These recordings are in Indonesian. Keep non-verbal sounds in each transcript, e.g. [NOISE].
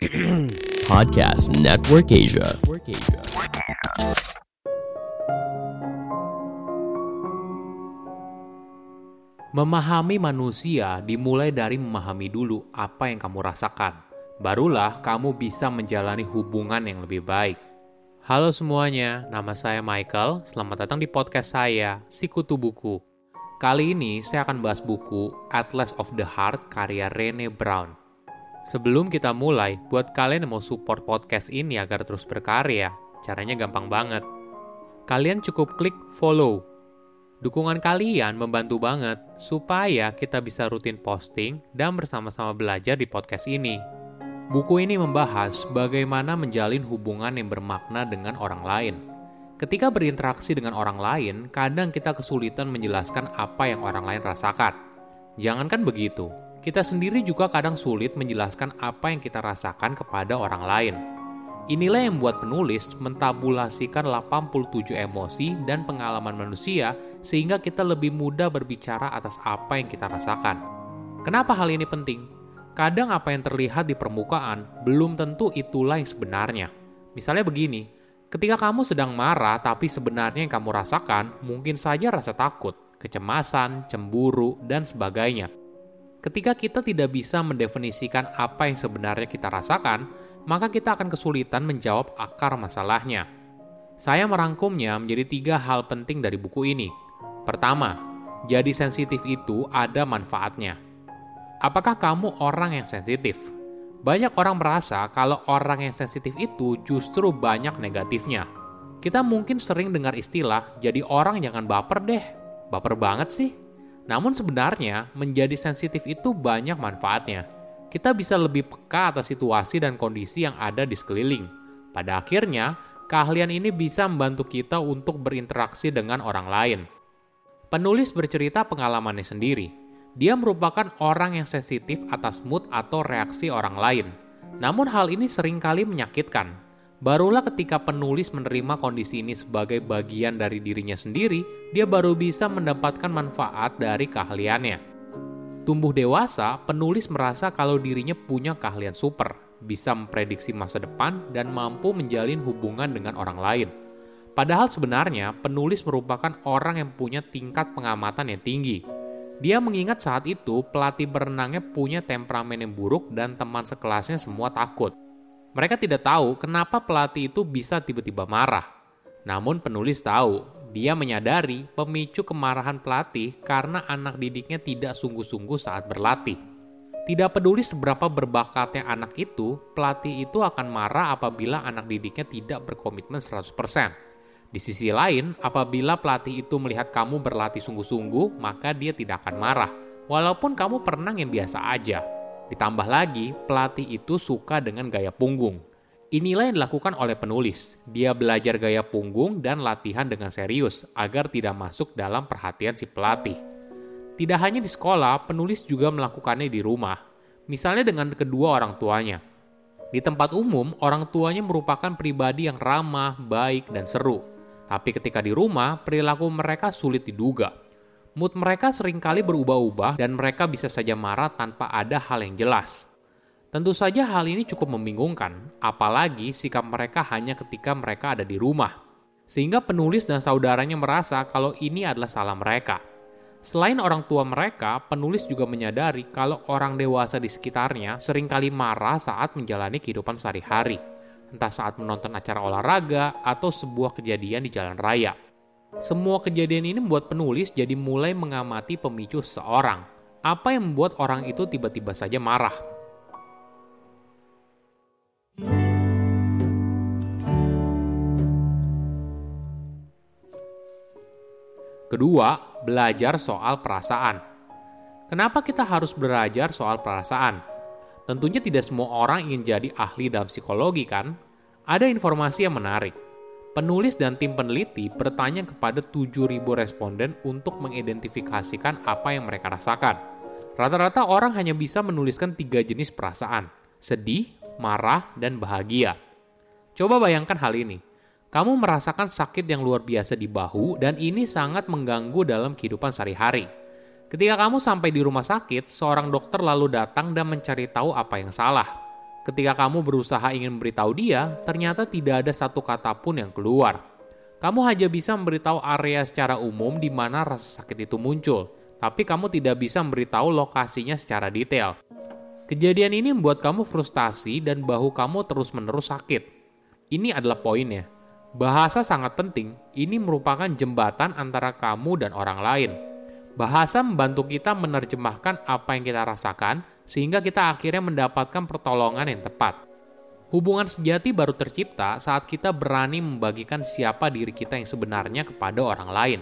[CLEARS THROAT] Podcast Network Asia. Memahami manusia dimulai dari memahami dulu apa yang kamu rasakan. Barulah kamu bisa menjalani hubungan yang lebih baik. Halo semuanya, nama saya Michael. Selamat datang di podcast saya, Sikutu Buku. Kali ini saya akan bahas buku Atlas of the Heart karya Rene Brown. Sebelum kita mulai, buat kalian yang mau support podcast ini agar terus berkarya, caranya gampang banget. Kalian cukup klik follow Dukungan kalian membantu banget supaya kita bisa rutin posting dan bersama-sama belajar di podcast ini. Buku ini membahas bagaimana menjalin hubungan yang bermakna dengan orang lain. Ketika berinteraksi dengan orang lain, kadang kita kesulitan menjelaskan apa yang orang lain rasakan. Jangankan begitu, kita sendiri juga kadang sulit menjelaskan apa yang kita rasakan kepada orang lain. Inilah yang membuat penulis mentabulasikan 87 emosi dan pengalaman manusia sehingga kita lebih mudah berbicara atas apa yang kita rasakan. Kenapa hal ini penting? Kadang apa yang terlihat di permukaan belum tentu itulah yang sebenarnya. Misalnya begini, ketika kamu sedang marah tapi sebenarnya yang kamu rasakan mungkin saja rasa takut, kecemasan, cemburu, dan sebagainya. Ketika kita tidak bisa mendefinisikan apa yang sebenarnya kita rasakan, maka kita akan kesulitan menjawab akar masalahnya. Saya merangkumnya menjadi tiga hal penting dari buku ini. Pertama, jadi sensitif itu ada manfaatnya. Apakah kamu orang yang sensitif? Banyak orang merasa kalau orang yang sensitif itu justru banyak negatifnya. Kita mungkin sering dengar istilah, jadi orang jangan baper deh. Baper banget sih. Namun sebenarnya, menjadi sensitif itu banyak manfaatnya kita bisa lebih peka atas situasi dan kondisi yang ada di sekeliling. Pada akhirnya, keahlian ini bisa membantu kita untuk berinteraksi dengan orang lain. Penulis bercerita pengalamannya sendiri. Dia merupakan orang yang sensitif atas mood atau reaksi orang lain. Namun hal ini sering kali menyakitkan. Barulah ketika penulis menerima kondisi ini sebagai bagian dari dirinya sendiri, dia baru bisa mendapatkan manfaat dari keahliannya. Tumbuh dewasa, penulis merasa kalau dirinya punya keahlian super, bisa memprediksi masa depan, dan mampu menjalin hubungan dengan orang lain. Padahal sebenarnya, penulis merupakan orang yang punya tingkat pengamatan yang tinggi. Dia mengingat saat itu pelatih berenangnya punya temperamen yang buruk dan teman sekelasnya semua takut. Mereka tidak tahu kenapa pelatih itu bisa tiba-tiba marah. Namun penulis tahu dia menyadari pemicu kemarahan pelatih karena anak didiknya tidak sungguh-sungguh saat berlatih. Tidak peduli seberapa berbakatnya anak itu, pelatih itu akan marah apabila anak didiknya tidak berkomitmen 100%. Di sisi lain, apabila pelatih itu melihat kamu berlatih sungguh-sungguh, maka dia tidak akan marah, walaupun kamu pernah yang biasa aja. Ditambah lagi, pelatih itu suka dengan gaya punggung. Inilah yang dilakukan oleh penulis. Dia belajar gaya punggung dan latihan dengan serius agar tidak masuk dalam perhatian si pelatih. Tidak hanya di sekolah, penulis juga melakukannya di rumah. Misalnya dengan kedua orang tuanya. Di tempat umum, orang tuanya merupakan pribadi yang ramah, baik, dan seru. Tapi ketika di rumah, perilaku mereka sulit diduga. Mood mereka sering kali berubah-ubah dan mereka bisa saja marah tanpa ada hal yang jelas. Tentu saja hal ini cukup membingungkan, apalagi sikap mereka hanya ketika mereka ada di rumah. Sehingga penulis dan saudaranya merasa kalau ini adalah salah mereka. Selain orang tua mereka, penulis juga menyadari kalau orang dewasa di sekitarnya sering kali marah saat menjalani kehidupan sehari-hari, entah saat menonton acara olahraga atau sebuah kejadian di jalan raya. Semua kejadian ini membuat penulis jadi mulai mengamati pemicu seseorang. Apa yang membuat orang itu tiba-tiba saja marah? Kedua, belajar soal perasaan. Kenapa kita harus belajar soal perasaan? Tentunya tidak semua orang ingin jadi ahli dalam psikologi kan? Ada informasi yang menarik. Penulis dan tim peneliti bertanya kepada 7.000 responden untuk mengidentifikasikan apa yang mereka rasakan. Rata-rata orang hanya bisa menuliskan tiga jenis perasaan, sedih, marah, dan bahagia. Coba bayangkan hal ini kamu merasakan sakit yang luar biasa di bahu dan ini sangat mengganggu dalam kehidupan sehari-hari. Ketika kamu sampai di rumah sakit, seorang dokter lalu datang dan mencari tahu apa yang salah. Ketika kamu berusaha ingin memberitahu dia, ternyata tidak ada satu kata pun yang keluar. Kamu hanya bisa memberitahu area secara umum di mana rasa sakit itu muncul, tapi kamu tidak bisa memberitahu lokasinya secara detail. Kejadian ini membuat kamu frustasi dan bahu kamu terus-menerus sakit. Ini adalah poinnya. Bahasa sangat penting, ini merupakan jembatan antara kamu dan orang lain. Bahasa membantu kita menerjemahkan apa yang kita rasakan, sehingga kita akhirnya mendapatkan pertolongan yang tepat. Hubungan sejati baru tercipta saat kita berani membagikan siapa diri kita yang sebenarnya kepada orang lain.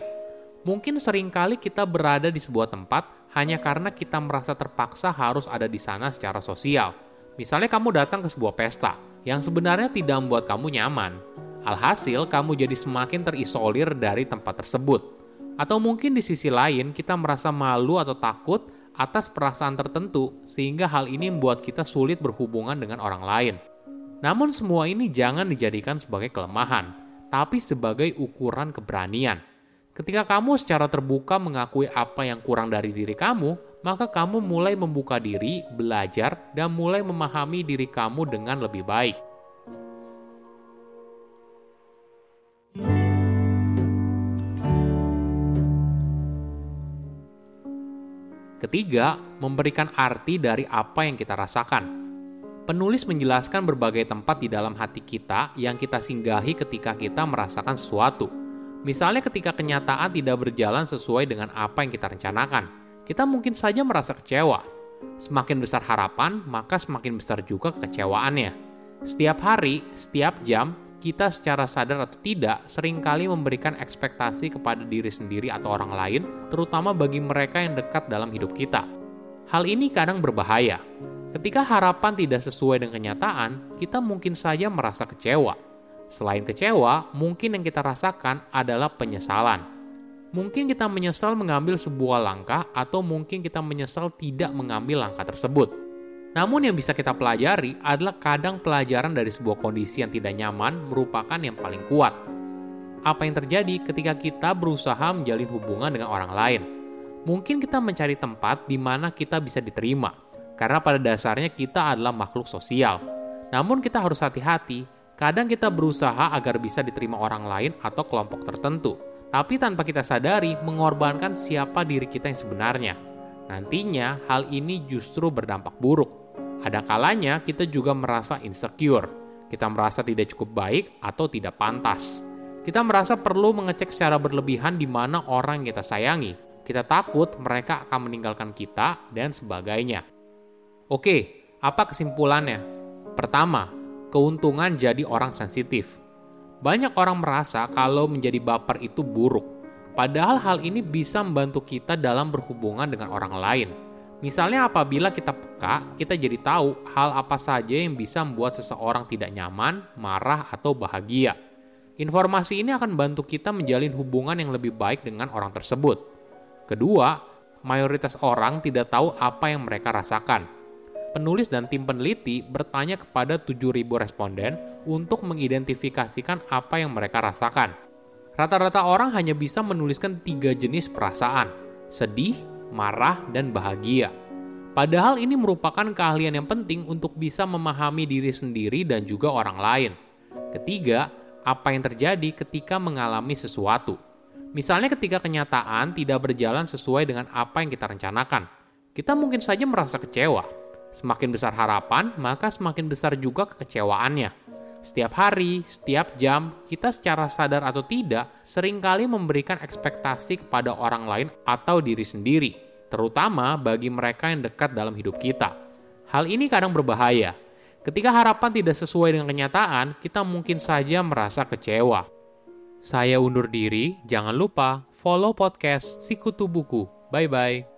Mungkin sering kali kita berada di sebuah tempat hanya karena kita merasa terpaksa harus ada di sana secara sosial. Misalnya kamu datang ke sebuah pesta yang sebenarnya tidak membuat kamu nyaman. Alhasil, kamu jadi semakin terisolir dari tempat tersebut. Atau mungkin di sisi lain, kita merasa malu atau takut atas perasaan tertentu, sehingga hal ini membuat kita sulit berhubungan dengan orang lain. Namun semua ini jangan dijadikan sebagai kelemahan, tapi sebagai ukuran keberanian. Ketika kamu secara terbuka mengakui apa yang kurang dari diri kamu, maka kamu mulai membuka diri, belajar, dan mulai memahami diri kamu dengan lebih baik. Ketiga, memberikan arti dari apa yang kita rasakan. Penulis menjelaskan berbagai tempat di dalam hati kita yang kita singgahi ketika kita merasakan sesuatu. Misalnya ketika kenyataan tidak berjalan sesuai dengan apa yang kita rencanakan, kita mungkin saja merasa kecewa. Semakin besar harapan, maka semakin besar juga kekecewaannya. Setiap hari, setiap jam, kita secara sadar atau tidak sering kali memberikan ekspektasi kepada diri sendiri atau orang lain, terutama bagi mereka yang dekat dalam hidup kita. Hal ini kadang berbahaya, Ketika harapan tidak sesuai dengan kenyataan, kita mungkin saja merasa kecewa. Selain kecewa, mungkin yang kita rasakan adalah penyesalan. Mungkin kita menyesal mengambil sebuah langkah, atau mungkin kita menyesal tidak mengambil langkah tersebut. Namun, yang bisa kita pelajari adalah kadang pelajaran dari sebuah kondisi yang tidak nyaman merupakan yang paling kuat. Apa yang terjadi ketika kita berusaha menjalin hubungan dengan orang lain? Mungkin kita mencari tempat di mana kita bisa diterima, karena pada dasarnya kita adalah makhluk sosial. Namun kita harus hati-hati, kadang kita berusaha agar bisa diterima orang lain atau kelompok tertentu, tapi tanpa kita sadari mengorbankan siapa diri kita yang sebenarnya. Nantinya hal ini justru berdampak buruk. Ada kalanya kita juga merasa insecure, kita merasa tidak cukup baik atau tidak pantas. Kita merasa perlu mengecek secara berlebihan di mana orang yang kita sayangi. Kita takut mereka akan meninggalkan kita dan sebagainya. Oke, apa kesimpulannya? Pertama, keuntungan jadi orang sensitif. Banyak orang merasa kalau menjadi baper itu buruk, padahal hal ini bisa membantu kita dalam berhubungan dengan orang lain. Misalnya apabila kita peka, kita jadi tahu hal apa saja yang bisa membuat seseorang tidak nyaman, marah, atau bahagia. Informasi ini akan membantu kita menjalin hubungan yang lebih baik dengan orang tersebut. Kedua, mayoritas orang tidak tahu apa yang mereka rasakan penulis dan tim peneliti bertanya kepada 7.000 responden untuk mengidentifikasikan apa yang mereka rasakan. Rata-rata orang hanya bisa menuliskan tiga jenis perasaan, sedih, marah, dan bahagia. Padahal ini merupakan keahlian yang penting untuk bisa memahami diri sendiri dan juga orang lain. Ketiga, apa yang terjadi ketika mengalami sesuatu. Misalnya ketika kenyataan tidak berjalan sesuai dengan apa yang kita rencanakan. Kita mungkin saja merasa kecewa, Semakin besar harapan, maka semakin besar juga kekecewaannya. Setiap hari, setiap jam, kita secara sadar atau tidak sering kali memberikan ekspektasi kepada orang lain atau diri sendiri, terutama bagi mereka yang dekat dalam hidup kita. Hal ini kadang berbahaya. Ketika harapan tidak sesuai dengan kenyataan, kita mungkin saja merasa kecewa. Saya undur diri, jangan lupa follow podcast Sikutu Buku. Bye-bye.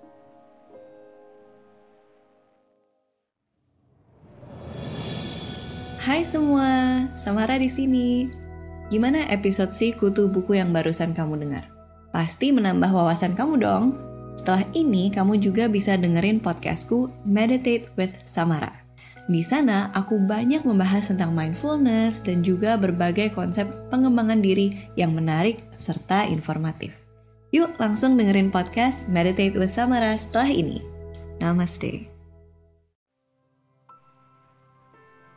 Hai semua, Samara di sini. Gimana episode si kutu buku yang barusan kamu dengar? Pasti menambah wawasan kamu dong. Setelah ini, kamu juga bisa dengerin podcastku Meditate with Samara. Di sana, aku banyak membahas tentang mindfulness dan juga berbagai konsep pengembangan diri yang menarik serta informatif. Yuk langsung dengerin podcast Meditate with Samara setelah ini. Namaste.